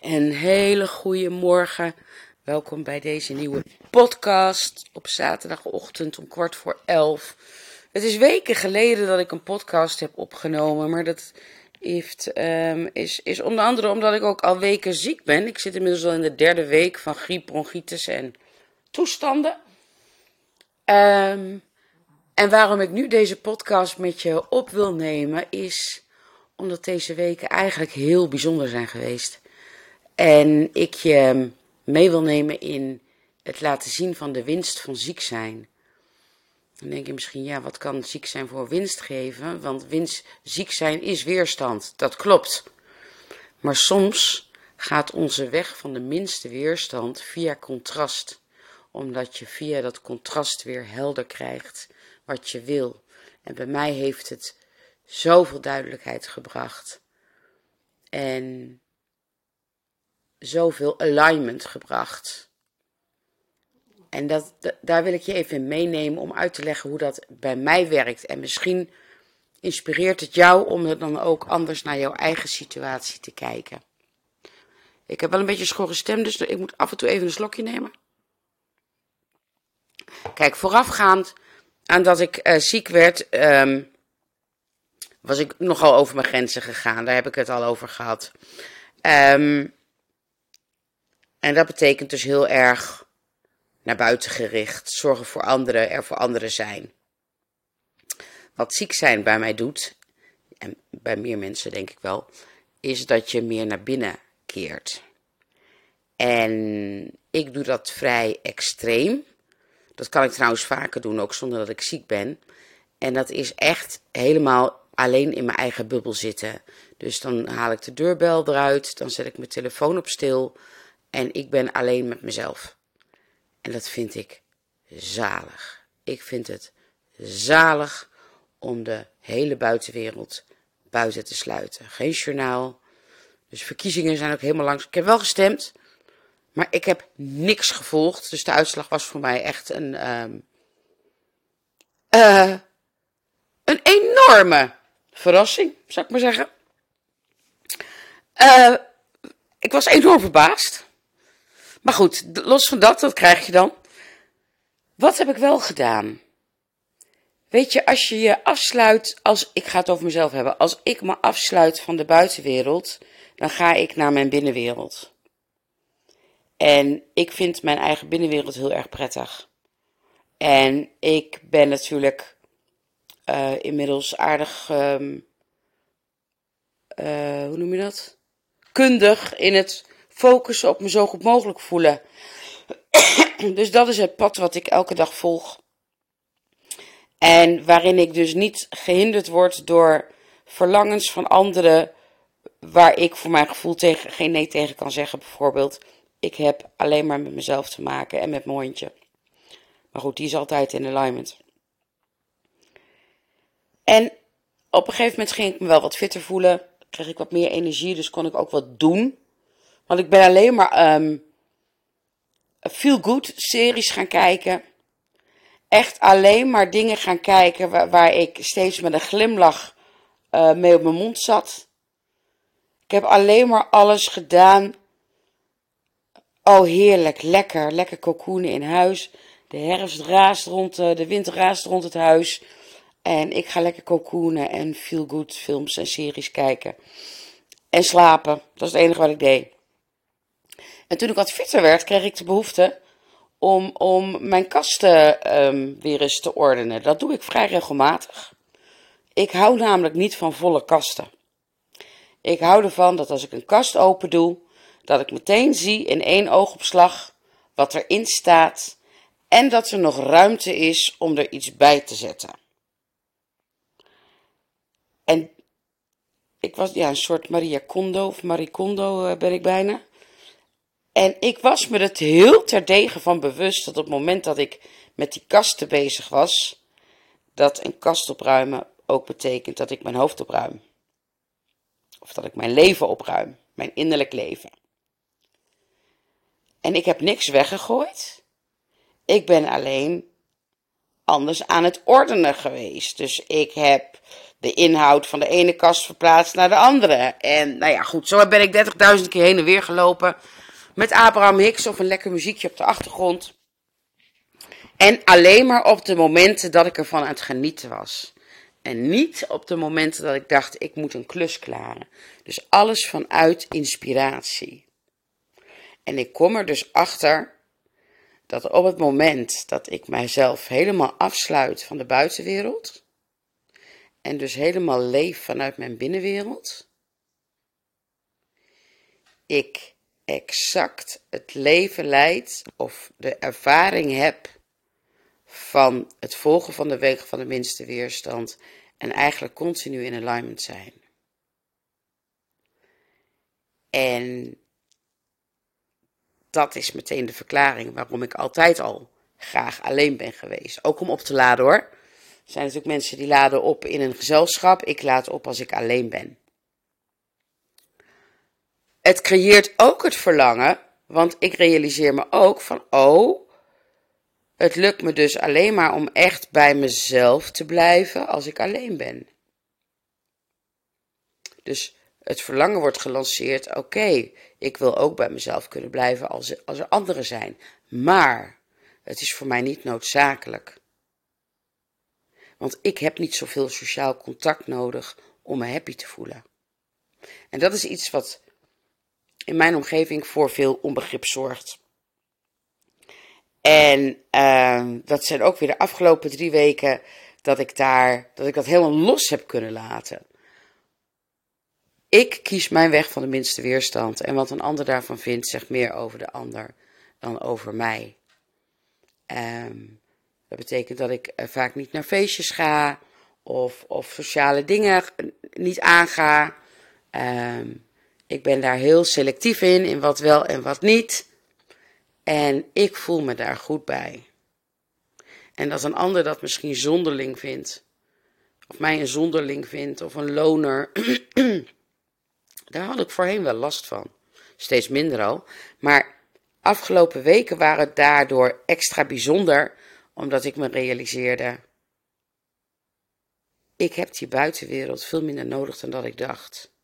Een hele goede morgen. Welkom bij deze nieuwe podcast op zaterdagochtend om kwart voor elf. Het is weken geleden dat ik een podcast heb opgenomen, maar dat heeft, ehm, is, is onder andere omdat ik ook al weken ziek ben. Ik zit inmiddels al in de derde week van griep, bronchitis en toestanden. Ehm, en waarom ik nu deze podcast met je op wil nemen, is omdat deze weken eigenlijk heel bijzonder zijn geweest. En ik je mee wil nemen in het laten zien van de winst van ziek zijn. Dan denk je misschien, ja, wat kan ziek zijn voor winst geven? Want winst, ziek zijn is weerstand, dat klopt. Maar soms gaat onze weg van de minste weerstand via contrast, omdat je via dat contrast weer helder krijgt wat je wil. En bij mij heeft het zoveel duidelijkheid gebracht. En zoveel alignment gebracht. En dat, daar wil ik je even in meenemen om uit te leggen hoe dat bij mij werkt. En misschien inspireert het jou om er dan ook anders naar jouw eigen situatie te kijken. Ik heb wel een beetje schorre stem, dus ik moet af en toe even een slokje nemen. Kijk, voorafgaand aan dat ik uh, ziek werd, um, was ik nogal over mijn grenzen gegaan. Daar heb ik het al over gehad. Um, en dat betekent dus heel erg naar buiten gericht, zorgen voor anderen, er voor anderen zijn. Wat ziek zijn bij mij doet, en bij meer mensen denk ik wel, is dat je meer naar binnen keert. En ik doe dat vrij extreem. Dat kan ik trouwens vaker doen, ook zonder dat ik ziek ben. En dat is echt helemaal alleen in mijn eigen bubbel zitten. Dus dan haal ik de deurbel eruit, dan zet ik mijn telefoon op stil. En ik ben alleen met mezelf. En dat vind ik zalig. Ik vind het zalig om de hele buitenwereld buiten te sluiten. Geen journaal. Dus verkiezingen zijn ook helemaal langs. Ik heb wel gestemd, maar ik heb niks gevolgd. Dus de uitslag was voor mij echt een, um, uh, een enorme verrassing, zou ik maar zeggen. Uh, ik was enorm verbaasd. Maar goed, los van dat, dat krijg je dan. Wat heb ik wel gedaan? Weet je, als je je afsluit, als ik ga het over mezelf hebben, als ik me afsluit van de buitenwereld, dan ga ik naar mijn binnenwereld. En ik vind mijn eigen binnenwereld heel erg prettig. En ik ben natuurlijk uh, inmiddels aardig, um, uh, hoe noem je dat? Kundig in het focussen op me zo goed mogelijk voelen. dus dat is het pad wat ik elke dag volg. En waarin ik dus niet gehinderd word door verlangens van anderen, waar ik voor mijn gevoel tegen, geen nee tegen kan zeggen. Bijvoorbeeld, ik heb alleen maar met mezelf te maken en met mijn hondje. Maar goed, die is altijd in alignment. En op een gegeven moment ging ik me wel wat fitter voelen. Kreeg ik wat meer energie, dus kon ik ook wat doen. Want ik ben alleen maar um, feel good series gaan kijken. Echt alleen maar dingen gaan kijken waar, ik steeds met een glimlach uh, mee op mijn mond zat. Ik heb alleen maar alles gedaan. Oh, heerlijk, lekker, lekker cocoonen in huis. De herfst raast rond, uh, de winter raast rond het huis. En ik ga lekker cocoonen en feel good films en series kijken. En slapen. Dat is het enige wat ik deed. En toen ik wat fitter werd, kreeg ik de behoefte om, om mijn kasten um, weer eens te ordenen. Dat doe ik vrij regelmatig. Ik hou namelijk niet van volle kasten. Ik hou ervan dat als ik een kast open doe, dat ik meteen zie in één oogopslag wat erin staat en dat er nog ruimte is om er iets bij te zetten. En ik was ja, een soort Maria Kondo of Marie Kondo uh, ben ik bijna. En ik was me het heel terdege van bewust dat op het moment dat ik met die kasten bezig was, dat een kast opruimen ook betekent dat ik mijn hoofd opruim. Of dat ik mijn leven opruim, mijn innerlijk leven. En ik heb niks weggegooid. Ik ben alleen anders aan het ordenen geweest. Dus ik heb de inhoud van de ene kast verplaatst naar de andere. En nou ja, goed, zo ben ik 30.000 keer heen en weer gelopen. Met Abraham Hicks of een lekker muziekje op de achtergrond. En alleen maar op de momenten dat ik ervan aan het genieten was. En niet op de momenten dat ik dacht, ik moet een klus klaren. Dus alles vanuit inspiratie. En ik kom er dus achter dat op het moment dat ik mijzelf helemaal afsluit van de buitenwereld. En dus helemaal leef vanuit mijn binnenwereld. Ik exact het leven leid of de ervaring heb van het volgen van de wegen van de minste weerstand en eigenlijk continu in alignment zijn. En dat is meteen de verklaring waarom ik altijd al graag alleen ben geweest. Ook om op te laden hoor. Er zijn natuurlijk mensen die laden op in een gezelschap. Ik laad op als ik alleen ben. Het creëert ook het verlangen, want ik realiseer me ook van, oh, het lukt me dus alleen maar om echt bij mezelf te blijven als ik alleen ben. Dus het verlangen wordt gelanceerd, oké, ik wil ook bij mezelf kunnen blijven als, als er anderen zijn. Maar het is voor mij niet noodzakelijk. Want ik heb niet zoveel sociaal contact nodig om me happy te voelen. En dat is iets wat in mijn omgeving voor veel onbegrip zorgt. En uh, dat zijn ook weer de afgelopen drie weken dat ik daar, dat ik dat helemaal los heb kunnen laten. Ik kies mijn weg van de minste weerstand. En wat een ander daarvan vindt, zegt meer over de ander dan over mij. Um, dat betekent dat ik uh, vaak niet naar feestjes ga of, of sociale dingen niet aanga. Um, ik ben daar heel selectief in, in wat wel en wat niet. En ik voel me daar goed bij. En dat een ander dat misschien zonderling vindt, of mij een zonderling vindt, of een loner, daar had ik voorheen wel last van. Steeds minder al. Maar afgelopen weken waren het daardoor extra bijzonder, omdat ik me realiseerde: ik heb die buitenwereld veel minder nodig dan dat ik dacht.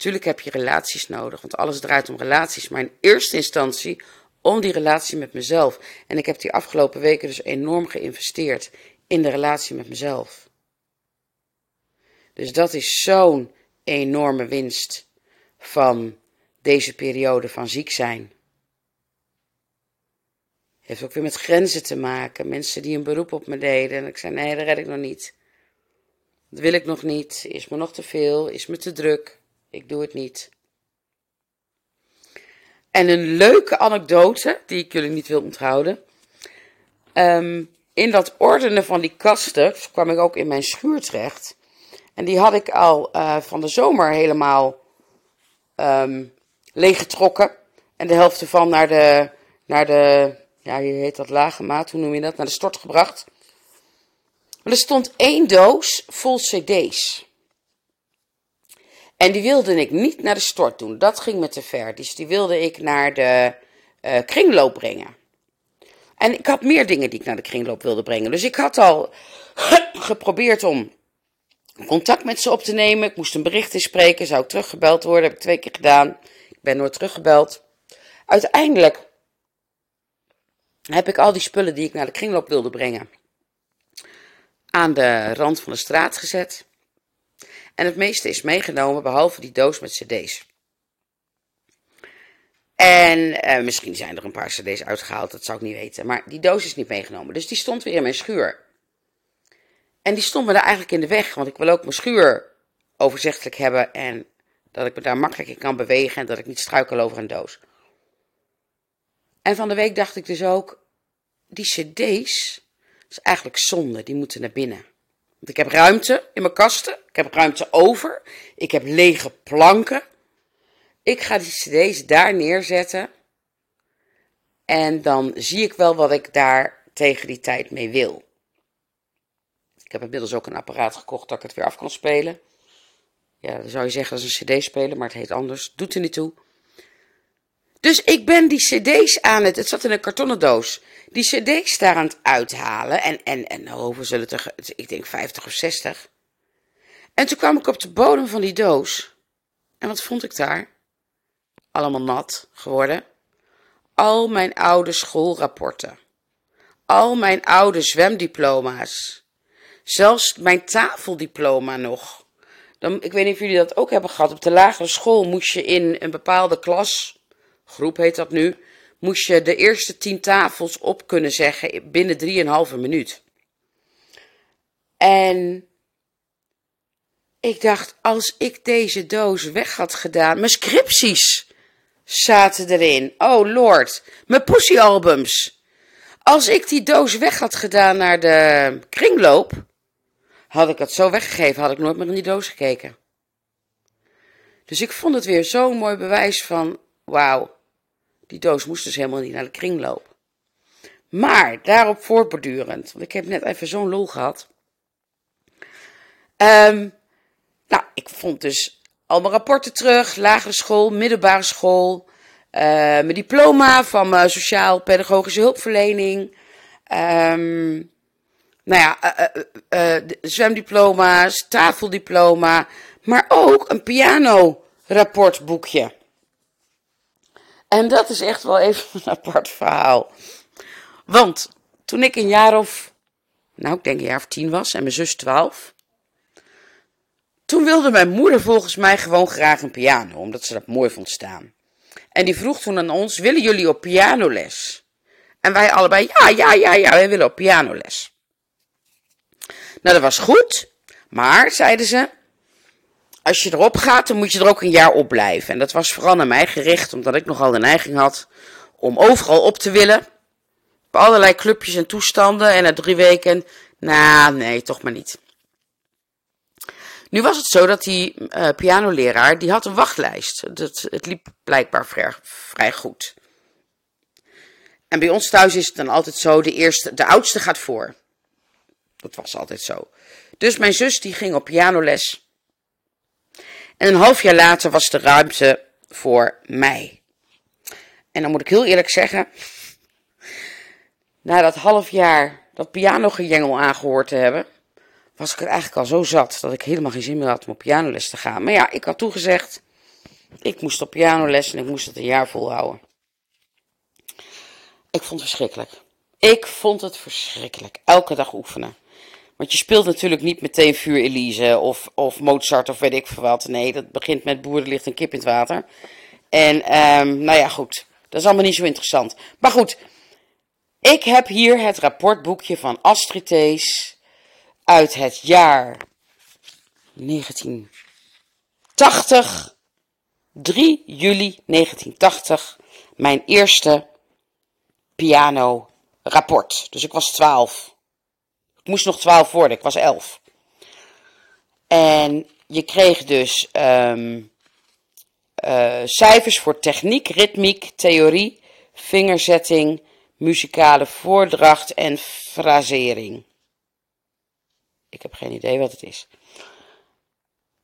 Tuurlijk heb je relaties nodig, want alles draait om relaties. Maar in eerste instantie om die relatie met mezelf. En ik heb die afgelopen weken dus enorm geïnvesteerd in de relatie met mezelf. Dus dat is zo'n enorme winst van deze periode van ziek zijn. Heeft ook weer met grenzen te maken. Mensen die een beroep op me deden. En ik zei: nee, dat red ik nog niet. Dat wil ik nog niet. Is me nog te veel. Is me te druk. Ik doe het niet. En een leuke anekdote, die ik jullie niet wil onthouden. Um, in dat ordenen van die kasten kwam ik ook in mijn schuur terecht. En die had ik al uh, van de zomer helemaal um, leeggetrokken. En de helft ervan naar de, naar de, ja, hier heet dat lage maat, hoe noem je dat, naar de stort gebracht. Er stond één doos vol cd's. En die wilde ik niet naar de stort doen. Dat ging me te ver. Dus die wilde ik naar de uh, kringloop brengen. En ik had meer dingen die ik naar de kringloop wilde brengen. Dus ik had al geprobeerd om contact met ze op te nemen. Ik moest een bericht inspreken. Zou ik teruggebeld worden? Heb ik twee keer gedaan. Ik ben nooit teruggebeld. Uiteindelijk heb ik al die spullen die ik naar de kringloop wilde brengen aan de rand van de straat gezet. En het meeste is meegenomen, behalve die doos met cd's. En eh, misschien zijn er een paar cd's uitgehaald, dat zou ik niet weten. Maar die doos is niet meegenomen. Dus die stond weer in mijn schuur. En die stond me daar eigenlijk in de weg, want ik wil ook mijn schuur overzichtelijk hebben. En dat ik me daar makkelijk in kan bewegen en dat ik niet struikel over een doos. En van de week dacht ik dus ook, die cd's, is eigenlijk zonde, die moeten naar binnen. Want ik heb ruimte in mijn kasten. Ik heb ruimte over. Ik heb lege planken. Ik ga die cd's daar neerzetten. En dan zie ik wel wat ik daar tegen die tijd mee wil. Ik heb inmiddels ook een apparaat gekocht dat ik het weer af kan spelen. Ja, dan zou je zeggen dat is een cd-speler, maar het heet anders. Doet er niet toe. Dus ik ben die cd's aan het, het zat in een kartonnen doos, die cd's daar aan het uithalen. En, en, en hoeveel zullen er, ik denk 50 of 60. En toen kwam ik op de bodem van die doos. En wat vond ik daar? Allemaal nat geworden. Al mijn oude schoolrapporten. Al mijn oude zwemdiploma's. Zelfs mijn tafeldiploma nog. Dan, ik weet niet of jullie dat ook hebben gehad. Op de lagere school moest je in een bepaalde klas, groep heet dat nu, moest je de eerste tien tafels op kunnen zeggen binnen drieënhalve minuut. En ik dacht, als ik deze doos weg had gedaan, mijn scripties zaten erin. Oh lord, mijn poesiealbums. Als ik die doos weg had gedaan naar de kringloop, had ik het zo weggegeven, had ik nooit meer in die doos gekeken. Dus ik vond het weer zo'n mooi bewijs van, wauw, die doos moest dus helemaal niet naar de kringloop. Maar daarop voortbordurend, want ik heb net even zo'n lol gehad. Um, nou, ik vond dus al mijn rapporten terug, lagere school, middelbare school, uh, mijn diploma van sociaal-pedagogische hulpverlening. Um, nou ja, uh, zwemdiploma's, tafeldiploma, maar ook een piano-rapportboekje. En dat is echt wel even een apart verhaal. Want toen ik een jaar of, nou ik denk een jaar of tien was en mijn zus twaalf, toen wilde mijn moeder volgens mij gewoon graag een piano, omdat ze dat mooi vond staan. En die vroeg toen aan ons, willen jullie op pianoles? En wij allebei, ja, ja, ja, ja, wij willen op pianoles. Nou, dat was goed, maar, zeiden ze, als je erop gaat, dan moet je er ook een jaar op blijven. En dat was vooral naar mij gericht, omdat ik nogal de neiging had om overal op te willen. Op allerlei clubjes en toestanden. En na drie weken, nou, nee, toch maar niet. Nu was het zo dat die uh, pianoleraar, die had een wachtlijst. Het, het liep blijkbaar vrij, vrij goed. En bij ons thuis is het dan altijd zo, de, eerste, de oudste gaat voor. Dat was altijd zo. Dus mijn zus die ging op pianoles. En een half jaar later was de ruimte voor mij. En dan moet ik heel eerlijk zeggen, na dat half jaar dat pianogejengel aangehoord te hebben, was ik er eigenlijk al zo zat dat ik helemaal geen zin meer had om op pianoles te gaan. Maar ja, ik had toegezegd, ik moest op pianoles en ik moest het een jaar volhouden. Ik vond het verschrikkelijk. Ik vond het verschrikkelijk. Elke dag oefenen. Want je speelt natuurlijk niet meteen Vuur Elise of, of Mozart of weet ik veel wat. Nee, dat begint met Boer, ligt een kip in het water. En um, nou ja, goed. Dat is allemaal niet zo interessant. Maar goed, ik heb hier het rapportboekje van Astrid uit het jaar 1980. 3 juli 1980. Mijn eerste piano rapport. Dus ik was 12. Ik moest nog 12 worden, ik was 11. En je kreeg dus um, uh, cijfers voor techniek, ritmiek, theorie, vingerzetting, muzikale voordracht en frasering. Ik heb geen idee wat het is.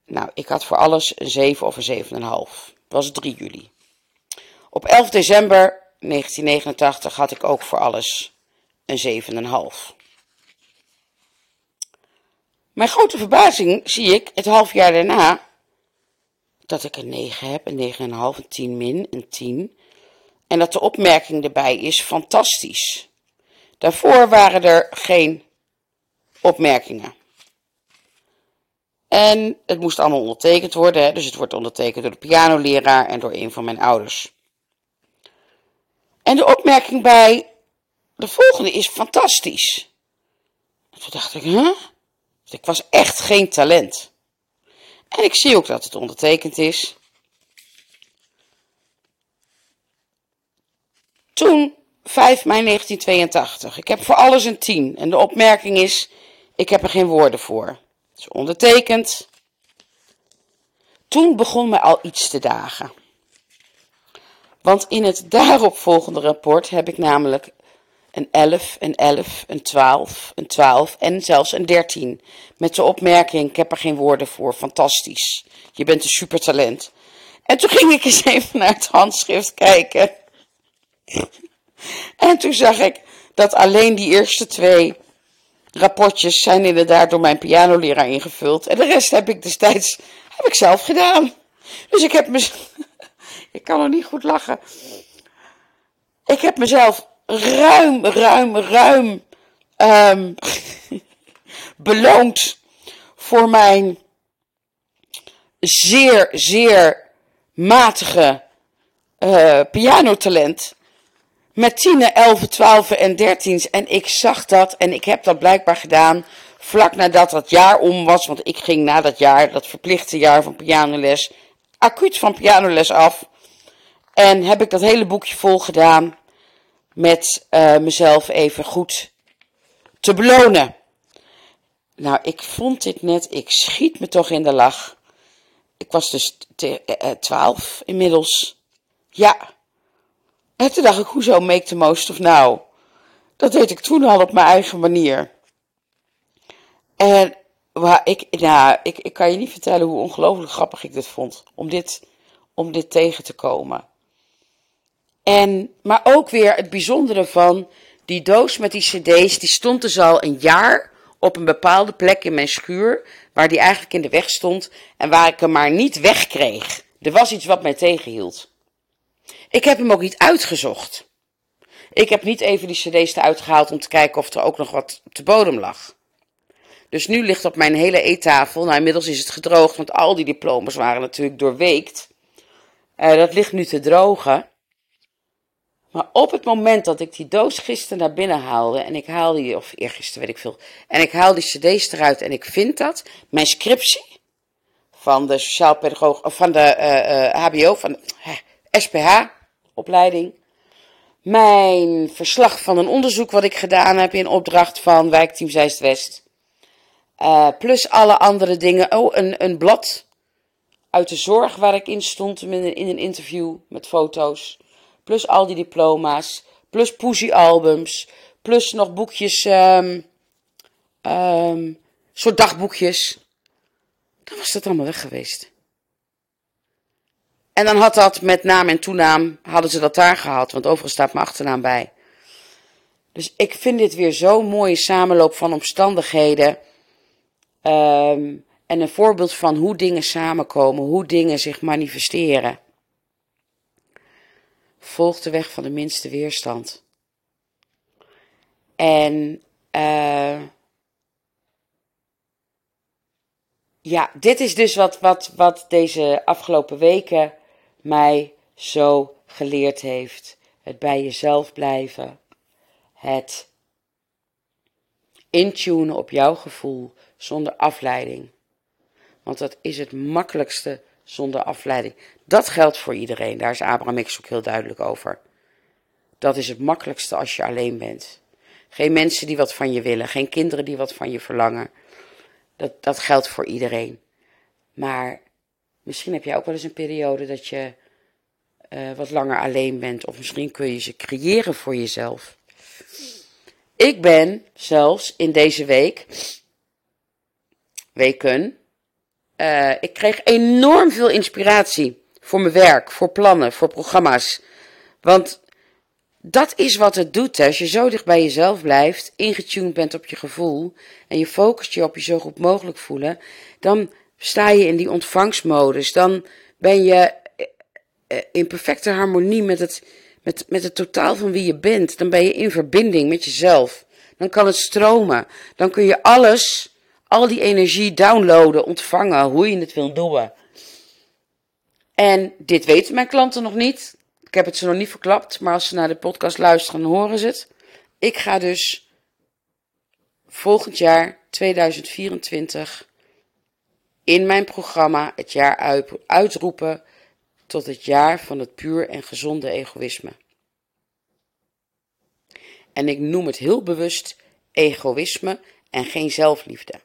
Nou, ik had voor alles een 7 of een 7,5. Het was 3 juli. Op 11 december 1989 had ik ook voor alles een 7,5. Mijn grote verbazing zie ik het half jaar daarna dat ik een 9 heb, een 9,5, een 10 min, een 10. En dat de opmerking erbij is fantastisch. Daarvoor waren er geen opmerkingen. En het moest allemaal ondertekend worden, dus het wordt ondertekend door de pianoleraar en door een van mijn ouders. En de opmerking bij de volgende is fantastisch. En toen dacht ik, huh? Ik was echt geen talent. En ik zie ook dat het ondertekend is. Toen, 5 mei 1982. Ik heb voor alles een 10. En de opmerking is, ik heb er geen woorden voor. Het is ondertekend. Toen begon me al iets te dagen. Want in het daaropvolgende rapport heb ik namelijk een 11, een 11, een 12, een 12 en zelfs een 13. Met de opmerking, ik heb er geen woorden voor, fantastisch. Je bent een supertalent. En toen ging ik eens even naar het handschrift kijken. En toen zag ik dat alleen die eerste twee rapportjes zijn inderdaad door mijn pianoleraar ingevuld. En de rest heb ik destijds heb ik zelf gedaan. Dus ik heb me. Ik kan nog niet goed lachen. Ik heb mezelf ruim, ruim, ruim um, beloond voor mijn zeer, zeer matige uh, pianotalent. Met 10, 11, 12 en 13. En ik zag dat en ik heb dat blijkbaar gedaan vlak nadat dat jaar om was. Want ik ging na dat jaar, dat verplichte jaar van pianoles, acuut van pianoles af. En heb ik dat hele boekje vol gedaan met uh, mezelf even goed te belonen. Nou, ik vond dit net, ik schiet me toch in de lach. Ik was dus uh, twaalf inmiddels. Ja. En toen dacht ik, hoezo make the most of now? Dat deed ik toen al op mijn eigen manier. En waar ik, nou, ik, ik kan je niet vertellen hoe ongelooflijk grappig ik dit vond. Om dit, om dit tegen te komen. En, maar ook weer het bijzondere van die doos met die cd's, die stond dus al een jaar op een bepaalde plek in mijn schuur, waar die eigenlijk in de weg stond en waar ik hem maar niet wegkreeg. Er was iets wat mij tegenhield. Ik heb hem ook niet uitgezocht. Ik heb niet even die cd's eruit gehaald om te kijken of er ook nog wat de bodem lag. Dus nu ligt op mijn hele eettafel, nou inmiddels is het gedroogd, want al die diplomas waren natuurlijk doorweekt. Uh, dat ligt nu te drogen. Maar op het moment dat ik die doos gisteren naar binnen haalde, en ik haal die, of eergisteren weet ik veel, en ik haal die cd's eruit en ik vind dat, mijn scriptie van de sociaal pedagoog, of van de uh, uh, HBO, van SPH-opleiding, mijn verslag van een onderzoek wat ik gedaan heb in opdracht van Wijkteam Zeist-West, uh, plus alle andere dingen. Oh, een, een blad uit de zorg waar ik in stond in een interview met foto's plus al die diploma's, plus poesiealbums, plus nog boekjes, um, um, soort dagboekjes. Dan was dat allemaal weg geweest. En dan had dat met naam en toenaam, hadden ze dat daar gehad, want overigens staat mijn achternaam bij. Dus ik vind dit weer zo'n mooie samenloop van omstandigheden. Um, en een voorbeeld van hoe dingen samenkomen, hoe dingen zich manifesteren. Volg de weg van de minste weerstand. En uh, ja, dit is dus wat, wat, wat deze afgelopen weken mij zo geleerd heeft. Het bij jezelf blijven. Het intunen op jouw gevoel zonder afleiding. Want dat is het makkelijkste zonder afleiding. Dat geldt voor iedereen. Daar is Abraham X ook heel duidelijk over. Dat is het makkelijkste als je alleen bent. Geen mensen die wat van je willen, geen kinderen die wat van je verlangen. Dat, dat geldt voor iedereen. Maar misschien heb jij ook wel eens een periode dat je uh, wat langer alleen bent. Of misschien kun je ze creëren voor jezelf. Ik ben zelfs in deze week, weken, uh, ik kreeg enorm veel inspiratie voor mijn werk, voor plannen, voor programma's. Want dat is wat het doet. Als je zo dicht bij jezelf blijft, ingetuned bent op je gevoel en je focust je op je zo goed mogelijk voelen, dan sta je in die ontvangstmodus. Dan ben je eh, eh, in perfecte harmonie met het, met, met het totaal van wie je bent. Dan ben je in verbinding met jezelf. Dan kan het stromen. Dan kun je alles al die energie downloaden, ontvangen, hoe je het wil doen. En dit weten mijn klanten nog niet. Ik heb het ze nog niet verklapt, maar als ze naar de podcast luisteren, dan horen ze het. Ik ga dus volgend jaar, 2024, in mijn programma het jaar uitroepen tot het jaar van het puur en gezonde egoïsme. En ik noem het heel bewust egoïsme en geen zelfliefde.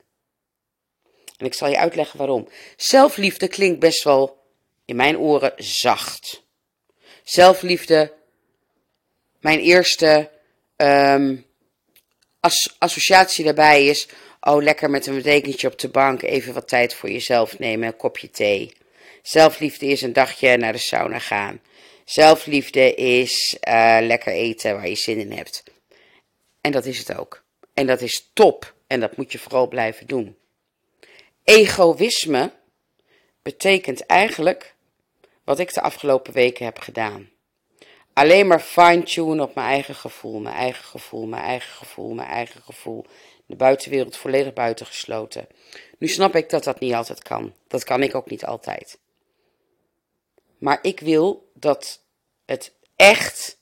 En ik zal je uitleggen waarom. Zelfliefde klinkt best wel in mijn oren zacht. Zelfliefde, mijn eerste um, as associatie daarbij is. Oh, lekker met een dekentje op de bank, even wat tijd voor jezelf nemen, een kopje thee. Zelfliefde is een dagje naar de sauna gaan. Zelfliefde is uh, lekker eten waar je zin in hebt. En dat is het ook. En dat is top. En dat moet je vooral blijven doen. Egoïsme betekent eigenlijk wat ik de afgelopen weken heb gedaan. Alleen maar fine-tune op mijn eigen gevoel, mijn eigen gevoel, mijn eigen gevoel, mijn eigen gevoel. De buitenwereld volledig buitengesloten. Nu snap ik dat dat niet altijd kan. Dat kan ik ook niet altijd. Maar ik wil dat het echt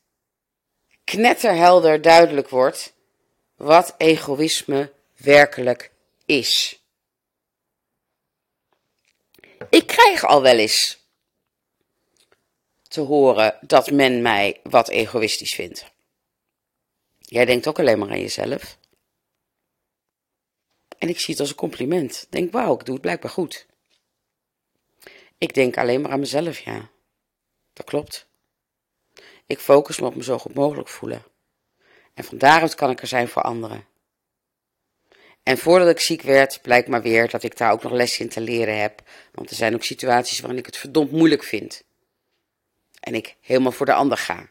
knetterhelder duidelijk wordt wat egoïsme werkelijk is. Ik krijg al wel eens te horen dat men mij wat egoïstisch vindt. Jij denkt ook alleen maar aan jezelf. En ik zie het als een compliment. Denk, wauw, ik doe het blijkbaar goed. Ik denk alleen maar aan mezelf, ja. Dat klopt. Ik focus me op me zo goed mogelijk voelen. En van daaruit kan ik er zijn voor anderen. En voordat ik ziek werd, blijkt maar weer dat ik daar ook nog les in te leren heb. Want er zijn ook situaties waarin ik het verdomd moeilijk vind. En ik helemaal voor de ander ga.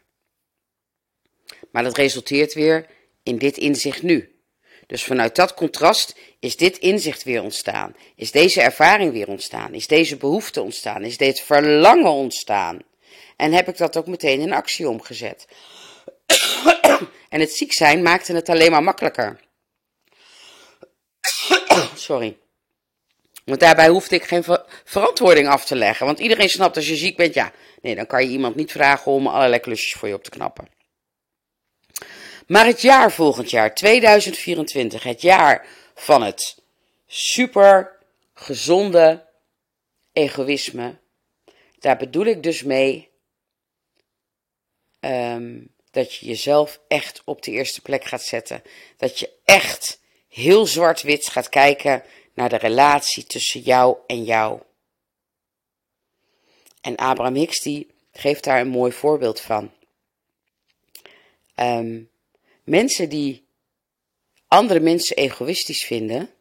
Maar dat resulteert weer in dit inzicht nu. Dus vanuit dat contrast is dit inzicht weer ontstaan. Is deze ervaring weer ontstaan. Is deze behoefte ontstaan. Is dit verlangen ontstaan. En heb ik dat ook meteen in actie omgezet. en het ziek zijn maakte het alleen maar makkelijker. Sorry. Want daarbij hoefde ik geen verantwoording af te leggen. Want iedereen snapt als je ziek bent, ja, nee, dan kan je iemand niet vragen om allerlei klusjes voor je op te knappen. Maar het jaar volgend jaar, 2024, het jaar van het super gezonde egoïsme, daar bedoel ik dus mee um, dat je jezelf echt op de eerste plek gaat zetten. Dat je echt heel zwart-wit gaat kijken naar de relatie tussen jou en jou. En Abraham Hicks die geeft daar een mooi voorbeeld van. Um, mensen die andere mensen egoïstisch vinden,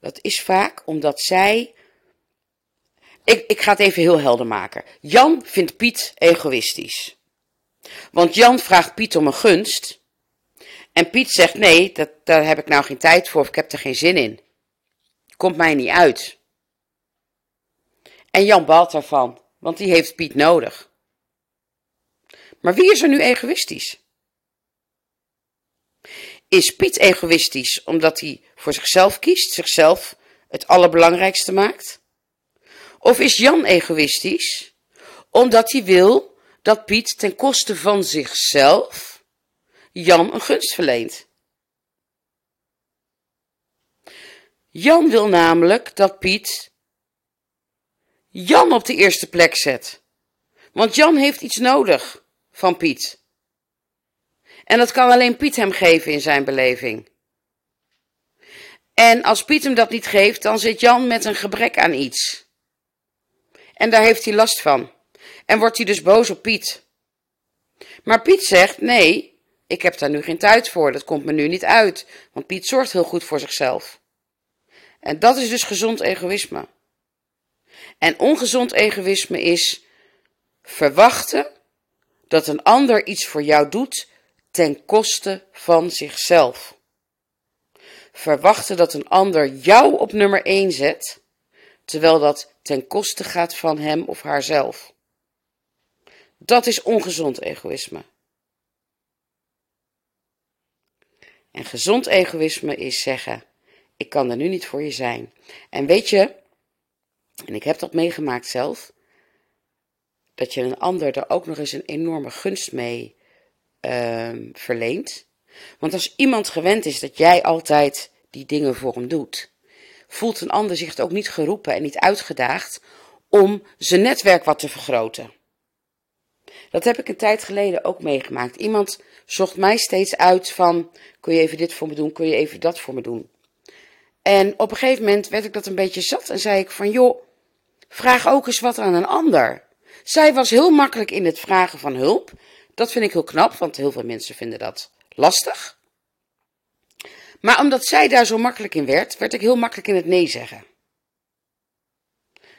dat is vaak omdat zij. Ik, ik ga het even heel helder maken. Jan vindt Piet egoïstisch. Want Jan vraagt Piet om een gunst. En Piet zegt: Nee, dat, daar heb ik nou geen tijd voor of ik heb er geen zin in. Komt mij niet uit. En Jan balt daarvan, want die heeft Piet nodig. Maar wie is er nu egoïstisch? Is Piet egoïstisch omdat hij voor zichzelf kiest, zichzelf het allerbelangrijkste maakt? Of is Jan egoïstisch omdat hij wil dat Piet ten koste van zichzelf Jan een gunst verleent? Jan wil namelijk dat Piet Jan op de eerste plek zet. Want Jan heeft iets nodig van Piet. En dat kan alleen Piet hem geven in zijn beleving. En als Piet hem dat niet geeft, dan zit Jan met een gebrek aan iets. En daar heeft hij last van. En wordt hij dus boos op Piet. Maar Piet zegt: Nee, ik heb daar nu geen tijd voor. Dat komt me nu niet uit. Want Piet zorgt heel goed voor zichzelf. En dat is dus gezond egoïsme. En ongezond egoïsme is verwachten dat een ander iets voor jou doet ten koste van zichzelf. Verwachten dat een ander jou op nummer 1 zet, terwijl dat ten koste gaat van hem of haarzelf. Dat is ongezond egoïsme. En gezond egoïsme is zeggen: ik kan er nu niet voor je zijn. En weet je, en ik heb dat meegemaakt zelf, dat je een ander er ook nog eens een enorme gunst mee uh, verleent. Want als iemand gewend is dat jij altijd die dingen voor hem doet, voelt een ander zich ook niet geroepen en niet uitgedaagd om zijn netwerk wat te vergroten. Dat heb ik een tijd geleden ook meegemaakt. Iemand zocht mij steeds uit van, kun je even dit voor me doen, kun je even dat voor me doen. En op een gegeven moment werd ik dat een beetje zat en zei ik van, joh, vraag ook eens wat aan een ander. Zij was heel makkelijk in het vragen van hulp. Dat vind ik heel knap, want heel veel mensen vinden dat lastig. Maar omdat zij daar zo makkelijk in werd, werd ik heel makkelijk in het nee zeggen.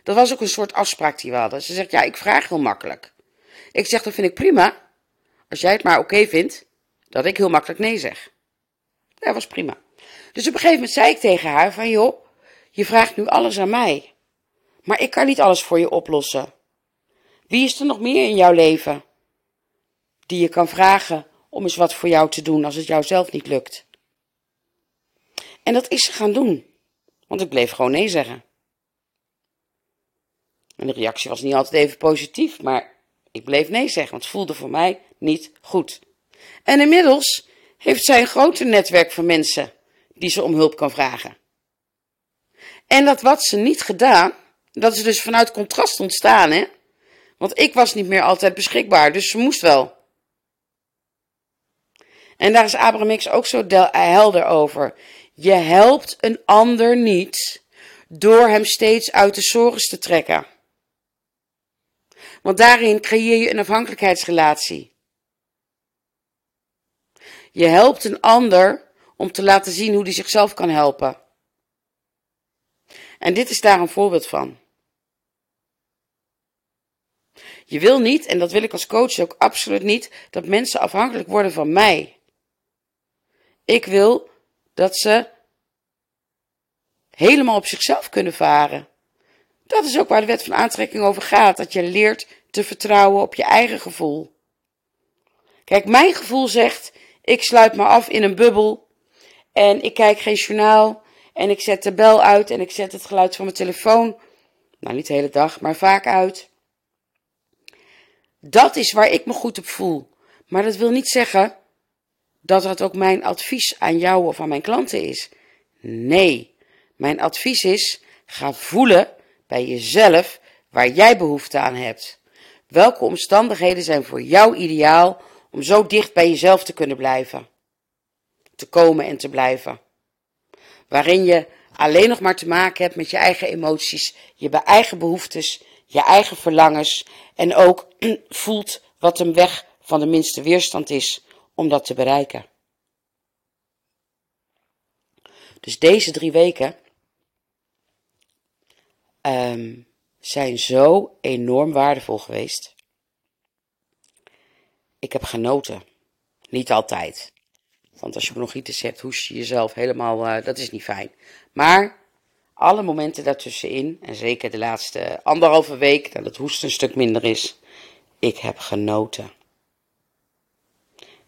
Dat was ook een soort afspraak die we hadden. Ze zegt, ja, ik vraag heel makkelijk. Ik zeg, dat vind ik prima. Als jij het maar oké vindt, dat ik heel makkelijk nee zeg. Dat was prima. Dus op een gegeven moment zei ik tegen haar van, joh, je vraagt nu alles aan mij. Maar ik kan niet alles voor je oplossen. Wie is er nog meer in jouw leven die je kan vragen om eens wat voor jou te doen als het jou zelf niet lukt? En dat is ze gaan doen. Want ik bleef gewoon nee zeggen. En de reactie was niet altijd even positief, maar ik bleef nee zeggen, want het voelde voor mij niet goed. En inmiddels heeft zij een groter netwerk van mensen die ze om hulp kan vragen. En dat wat ze niet gedaan, dat is dus vanuit contrast ontstaan, hè? Want ik was niet meer altijd beschikbaar, dus ze moest wel. En daar is Abraham X ook zo helder over. Je helpt een ander niet door hem steeds uit de zorgen te trekken. Want daarin creëer je een afhankelijkheidsrelatie. Je helpt een ander om te laten zien hoe hij zichzelf kan helpen. En dit is daar een voorbeeld van. Je wil niet, en dat wil ik als coach ook absoluut niet, dat mensen afhankelijk worden van mij. Ik wil dat ze helemaal op zichzelf kunnen varen. Dat is ook waar de wet van aantrekking over gaat, dat je leert te vertrouwen op je eigen gevoel. Kijk, mijn gevoel zegt, ik sluit me af in een bubbel en ik kijk geen journaal en ik zet de bel uit en ik zet het geluid van mijn telefoon, nou niet de hele dag, maar vaak uit. Dat is waar ik me goed op voel. Maar dat wil niet zeggen dat dat ook mijn advies aan jou of aan mijn klanten is. Nee, mijn advies is: ga voelen bij jezelf waar jij behoefte aan hebt. Welke omstandigheden zijn voor jou ideaal om zo dicht bij jezelf te kunnen blijven? Te komen en te blijven. Waarin je alleen nog maar te maken hebt met je eigen emoties, je eigen behoeftes, je eigen verlangens en ook voelt wat een weg van de minste weerstand is om dat te bereiken. Dus deze drie weken um, zijn zo enorm waardevol geweest. Ik heb genoten. Niet altijd. Want als je bronchitis hebt, hoest je jezelf helemaal, uh, dat is niet fijn. Maar alle momenten daartussenin, en zeker de laatste anderhalve week, dat het hoest een stuk minder is, ik heb genoten.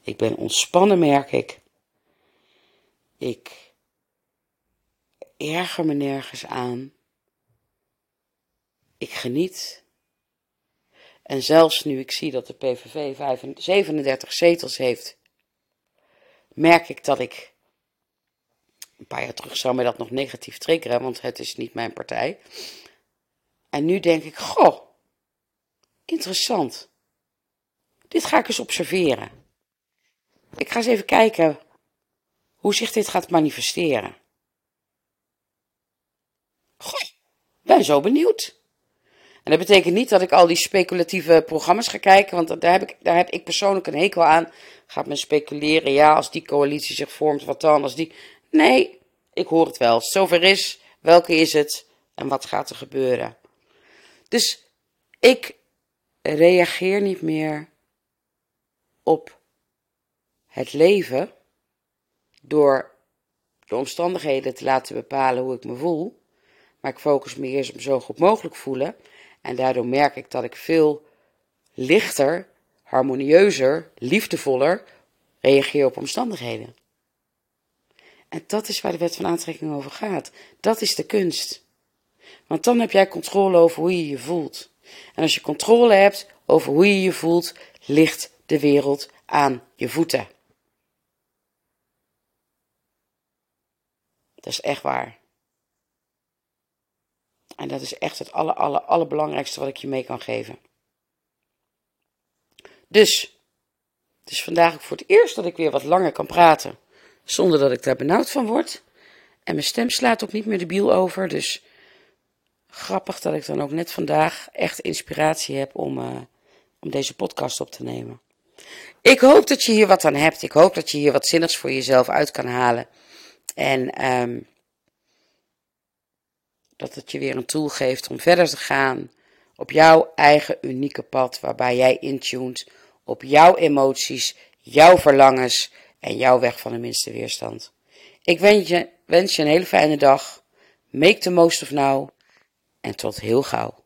Ik ben ontspannen, merk ik. Ik erger me nergens aan. Ik geniet. En zelfs nu ik zie dat de PVV 37 zetels heeft, merk ik dat ik. Een paar jaar terug zou mij dat nog negatief triggeren, want het is niet mijn partij. En nu denk ik: Goh, interessant. Dit ga ik eens observeren. Ik ga eens even kijken hoe zich dit gaat manifesteren. Goh, ben zo benieuwd. En dat betekent niet dat ik al die speculatieve programma's ga kijken, want daar heb ik, daar heb ik persoonlijk een hekel aan. Gaat men speculeren, ja, als die coalitie zich vormt, wat dan? Die. Nee, ik hoor het wel. Zover is, welke is het en wat gaat er gebeuren? Dus ik reageer niet meer op het leven door de omstandigheden te laten bepalen hoe ik me voel. Maar ik focus me eerst op zo goed mogelijk voelen. En daardoor merk ik dat ik veel lichter, harmonieuzer, liefdevoller reageer op omstandigheden. En dat is waar de wet van aantrekking over gaat. Dat is de kunst. Want dan heb jij controle over hoe je je voelt. En als je controle hebt over hoe je je voelt, ligt de wereld aan je voeten. Dat is echt waar. En dat is echt het aller, aller, allerbelangrijkste wat ik je mee kan geven. Dus, het is vandaag ook voor het eerst dat ik weer wat langer kan praten. Zonder dat ik daar benauwd van word. En mijn stem slaat ook niet meer de biel over. Dus grappig dat ik dan ook net vandaag echt inspiratie heb om, uh, om deze podcast op te nemen. Ik hoop dat je hier wat aan hebt. Ik hoop dat je hier wat zinnigs voor jezelf uit kan halen. En um, dat het je weer een tool geeft om verder te gaan op jouw eigen unieke pad, waarbij jij intuned op jouw emoties, jouw verlangens en jouw weg van de minste weerstand. Ik wens je, wens je een hele fijne dag. Make the most of now. En tot heel gauw.